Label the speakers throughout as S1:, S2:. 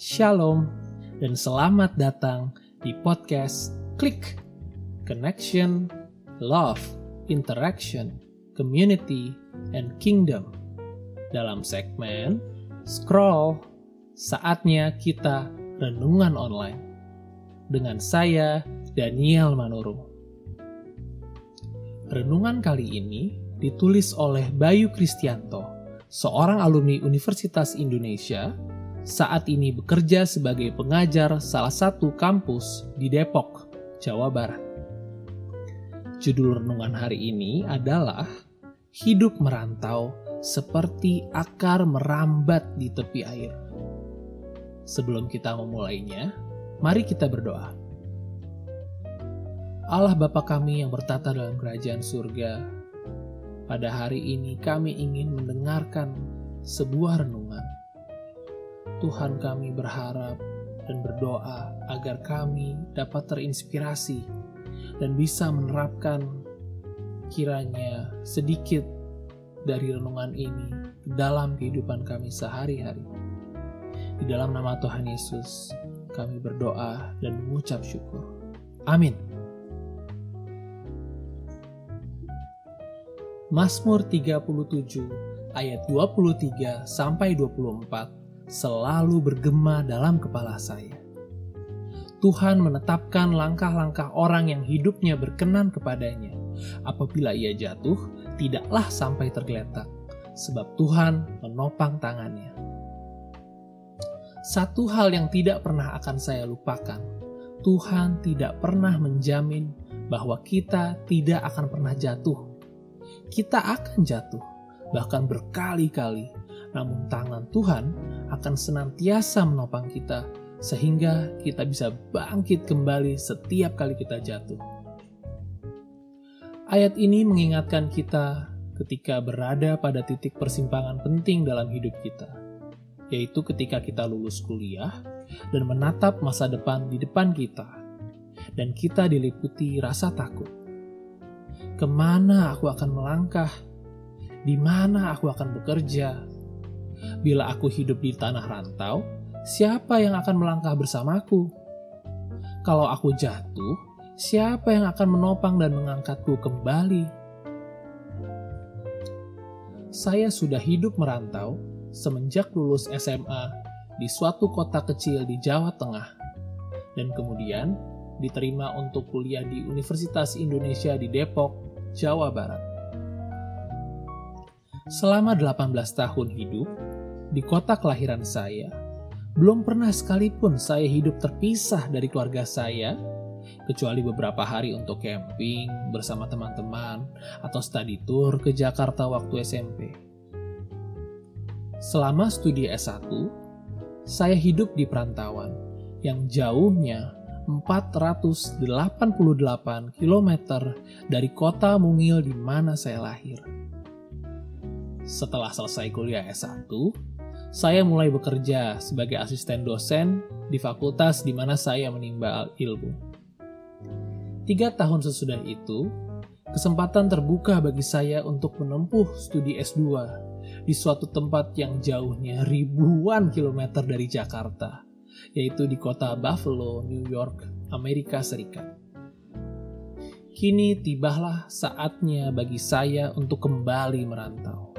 S1: Shalom dan selamat datang di podcast Klik Connection, Love, Interaction, Community, and Kingdom. Dalam segmen Scroll, saatnya kita renungan online. Dengan saya, Daniel Manuru. Renungan kali ini ditulis oleh Bayu Kristianto, seorang alumni Universitas Indonesia, saat ini bekerja sebagai pengajar salah satu kampus di Depok, Jawa Barat. Judul renungan hari ini adalah Hidup Merantau Seperti Akar Merambat di Tepi Air. Sebelum kita memulainya, mari kita berdoa. Allah Bapa kami yang bertata dalam kerajaan surga, pada hari ini kami ingin mendengarkan sebuah renungan. Tuhan kami berharap dan berdoa agar kami dapat terinspirasi dan bisa menerapkan kiranya sedikit dari renungan ini dalam kehidupan kami sehari-hari. Di dalam nama Tuhan Yesus, kami berdoa dan mengucap syukur. Amin. Mazmur 37 ayat 23 sampai 24 selalu bergema dalam kepala saya. Tuhan menetapkan langkah-langkah orang yang hidupnya berkenan kepadanya. Apabila ia jatuh, tidaklah sampai tergeletak, sebab Tuhan menopang tangannya. Satu hal yang tidak pernah akan saya lupakan, Tuhan tidak pernah menjamin bahwa kita tidak akan pernah jatuh kita akan jatuh, bahkan berkali-kali. Namun tangan Tuhan akan senantiasa menopang kita sehingga kita bisa bangkit kembali setiap kali kita jatuh. Ayat ini mengingatkan kita ketika berada pada titik persimpangan penting dalam hidup kita, yaitu ketika kita lulus kuliah dan menatap masa depan di depan kita, dan kita diliputi rasa takut Ke mana aku akan melangkah? Di mana aku akan bekerja? Bila aku hidup di tanah rantau, siapa yang akan melangkah bersamaku? Kalau aku jatuh, siapa yang akan menopang dan mengangkatku kembali? Saya sudah hidup merantau semenjak lulus SMA di suatu kota kecil di Jawa Tengah, dan kemudian diterima untuk kuliah di Universitas Indonesia di Depok Jawa Barat. Selama 18 tahun hidup di kota kelahiran saya, belum pernah sekalipun saya hidup terpisah dari keluarga saya, kecuali beberapa hari untuk camping bersama teman-teman atau study tour ke Jakarta waktu SMP. Selama studi S1, saya hidup di perantauan yang jauhnya 488 km dari kota Mungil di mana saya lahir. Setelah selesai kuliah S1, saya mulai bekerja sebagai asisten dosen di fakultas di mana saya menimba ilmu. Tiga tahun sesudah itu, kesempatan terbuka bagi saya untuk menempuh studi S2 di suatu tempat yang jauhnya ribuan kilometer dari Jakarta yaitu di kota Buffalo, New York, Amerika Serikat. Kini tibalah saatnya bagi saya untuk kembali merantau.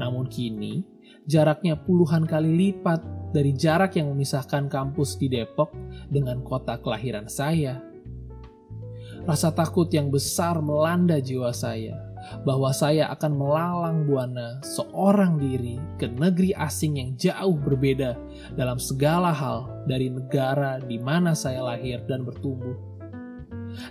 S1: Namun kini, jaraknya puluhan kali lipat dari jarak yang memisahkan kampus di Depok dengan kota kelahiran saya. Rasa takut yang besar melanda jiwa saya bahwa saya akan melalang buana seorang diri ke negeri asing yang jauh berbeda dalam segala hal dari negara di mana saya lahir dan bertumbuh.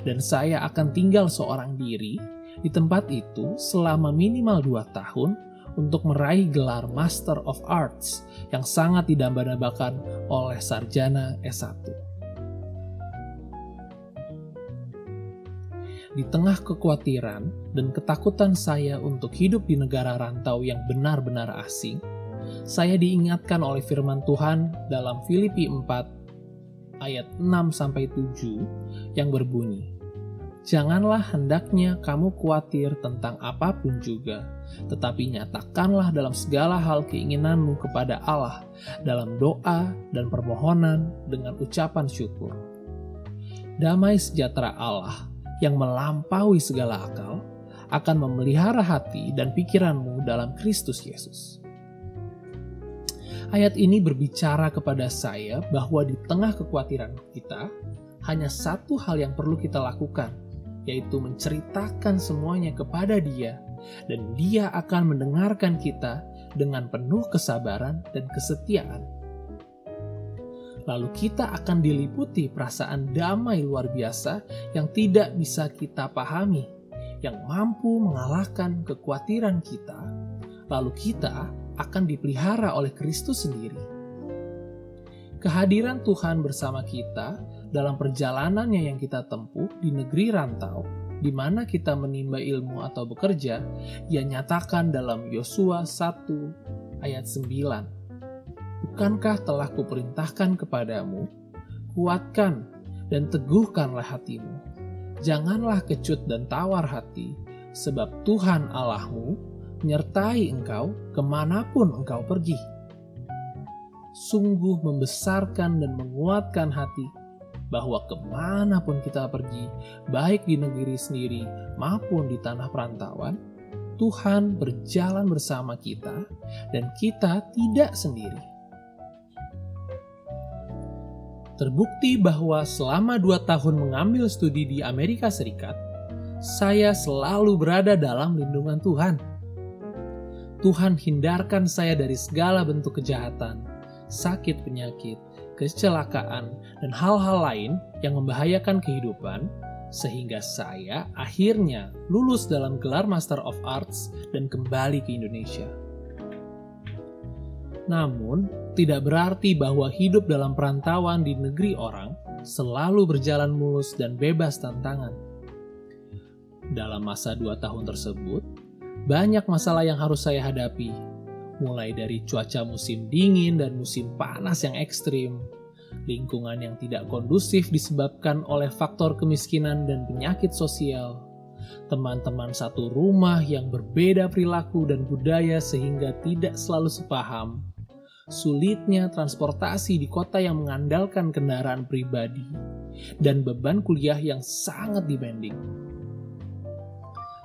S1: Dan saya akan tinggal seorang diri di tempat itu selama minimal dua tahun untuk meraih gelar Master of Arts yang sangat didambakan oleh sarjana S1. Di tengah kekhawatiran dan ketakutan saya untuk hidup di negara rantau yang benar-benar asing, saya diingatkan oleh firman Tuhan dalam Filipi 4 ayat 6 7 yang berbunyi, Janganlah hendaknya kamu khawatir tentang apa pun juga, tetapi nyatakanlah dalam segala hal keinginanmu kepada Allah dalam doa dan permohonan dengan ucapan syukur. Damai sejahtera Allah yang melampaui segala akal akan memelihara hati dan pikiranmu dalam Kristus Yesus. Ayat ini berbicara kepada saya bahwa di tengah kekhawatiran kita, hanya satu hal yang perlu kita lakukan, yaitu menceritakan semuanya kepada Dia, dan Dia akan mendengarkan kita dengan penuh kesabaran dan kesetiaan. Lalu kita akan diliputi perasaan damai luar biasa yang tidak bisa kita pahami, yang mampu mengalahkan kekhawatiran kita. Lalu kita akan dipelihara oleh Kristus sendiri. Kehadiran Tuhan bersama kita dalam perjalanannya yang kita tempuh di negeri rantau, di mana kita menimba ilmu atau bekerja, ia nyatakan dalam Yosua 1 ayat 9. Bukankah telah kuperintahkan kepadamu, kuatkan dan teguhkanlah hatimu. Janganlah kecut dan tawar hati, sebab Tuhan Allahmu menyertai engkau ke mana pun engkau pergi. Sungguh membesarkan dan menguatkan hati bahwa ke mana pun kita pergi, baik di negeri sendiri maupun di tanah perantauan, Tuhan berjalan bersama kita dan kita tidak sendiri. Terbukti bahwa selama dua tahun mengambil studi di Amerika Serikat, saya selalu berada dalam lindungan Tuhan Tuhan hindarkan saya dari segala bentuk kejahatan, sakit penyakit, kecelakaan, dan hal-hal lain yang membahayakan kehidupan, sehingga saya akhirnya lulus dalam gelar Master of Arts dan kembali ke Indonesia. Namun, tidak berarti bahwa hidup dalam perantauan di negeri orang selalu berjalan mulus dan bebas tantangan. Dalam masa dua tahun tersebut, banyak masalah yang harus saya hadapi, mulai dari cuaca musim dingin dan musim panas yang ekstrim, lingkungan yang tidak kondusif disebabkan oleh faktor kemiskinan dan penyakit sosial, teman-teman satu rumah yang berbeda perilaku dan budaya sehingga tidak selalu sepaham, sulitnya transportasi di kota yang mengandalkan kendaraan pribadi, dan beban kuliah yang sangat demanding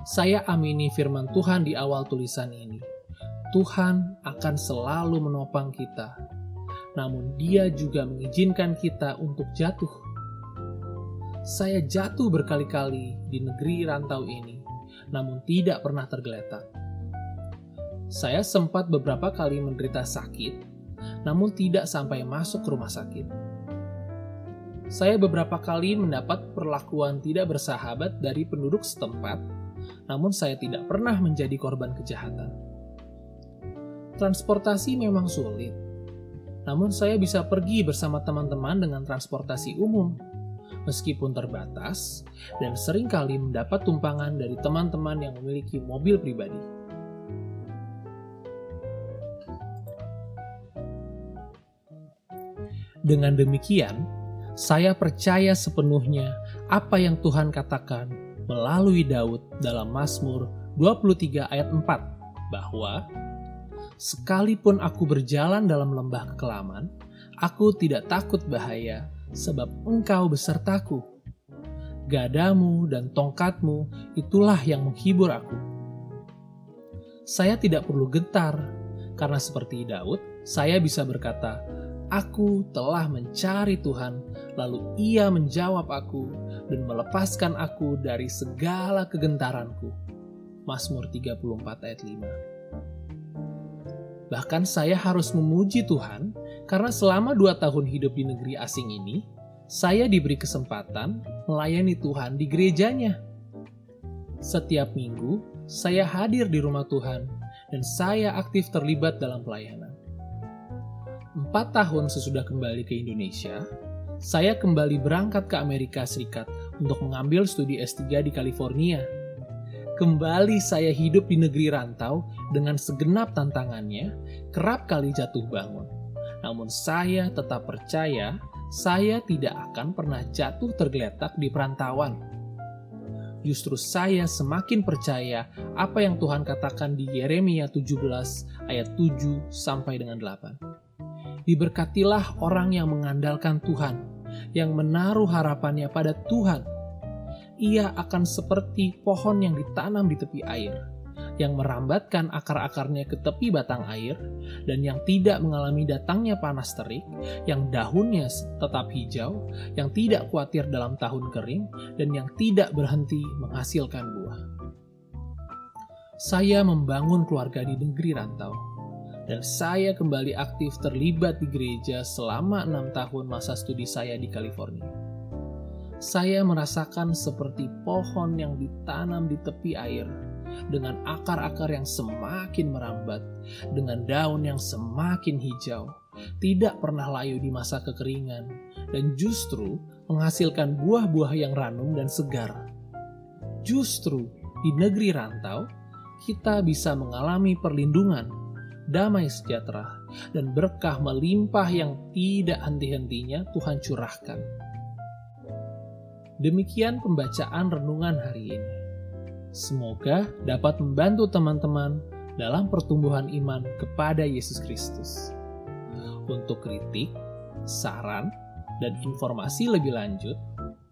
S1: saya amini firman Tuhan di awal tulisan ini. Tuhan akan selalu menopang kita, namun Dia juga mengizinkan kita untuk jatuh. Saya jatuh berkali-kali di negeri rantau ini, namun tidak pernah tergeletak. Saya sempat beberapa kali menderita sakit, namun tidak sampai masuk ke rumah sakit. Saya beberapa kali mendapat perlakuan tidak bersahabat dari penduduk setempat namun saya tidak pernah menjadi korban kejahatan. Transportasi memang sulit, namun saya bisa pergi bersama teman-teman dengan transportasi umum, meskipun terbatas dan sering kali mendapat tumpangan dari teman-teman yang memiliki mobil pribadi. Dengan demikian, saya percaya sepenuhnya apa yang Tuhan katakan melalui Daud dalam Mazmur 23 ayat 4 bahwa Sekalipun aku berjalan dalam lembah kekelaman, aku tidak takut bahaya, sebab engkau besertaku. Gadamu dan tongkatmu itulah yang menghibur aku. Saya tidak perlu gentar, karena seperti Daud, saya bisa berkata, Aku telah mencari Tuhan, lalu Ia menjawab aku dan melepaskan aku dari segala kegentaranku. Mazmur 34 ayat 5 Bahkan saya harus memuji Tuhan karena selama dua tahun hidup di negeri asing ini, saya diberi kesempatan melayani Tuhan di gerejanya. Setiap minggu, saya hadir di rumah Tuhan dan saya aktif terlibat dalam pelayanan. Empat tahun sesudah kembali ke Indonesia, saya kembali berangkat ke Amerika Serikat untuk mengambil studi S3 di California. Kembali saya hidup di negeri rantau dengan segenap tantangannya, kerap kali jatuh bangun. Namun saya tetap percaya saya tidak akan pernah jatuh tergeletak di perantauan. justru saya semakin percaya apa yang Tuhan katakan di Yeremia 17 ayat 7 sampai dengan 8. Diberkatilah orang yang mengandalkan Tuhan, yang menaruh harapannya pada Tuhan. Ia akan seperti pohon yang ditanam di tepi air, yang merambatkan akar-akarnya ke tepi batang air, dan yang tidak mengalami datangnya panas terik, yang daunnya tetap hijau, yang tidak khawatir dalam tahun kering, dan yang tidak berhenti menghasilkan buah. Saya membangun keluarga di negeri rantau, dan saya kembali aktif terlibat di gereja selama enam tahun masa studi saya di California. Saya merasakan seperti pohon yang ditanam di tepi air, dengan akar-akar yang semakin merambat, dengan daun yang semakin hijau, tidak pernah layu di masa kekeringan, dan justru menghasilkan buah-buah yang ranum dan segar. Justru di negeri rantau, kita bisa mengalami perlindungan, damai sejahtera, dan berkah melimpah yang tidak henti-hentinya Tuhan curahkan. Demikian pembacaan renungan hari ini. Semoga dapat membantu teman-teman dalam pertumbuhan iman kepada Yesus Kristus. Untuk kritik, saran, dan informasi lebih lanjut,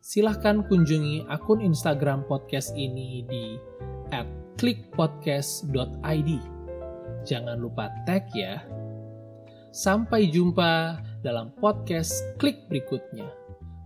S1: silahkan kunjungi akun Instagram podcast ini di @clickpodcast.id. Jangan lupa tag ya. Sampai jumpa dalam podcast klik berikutnya.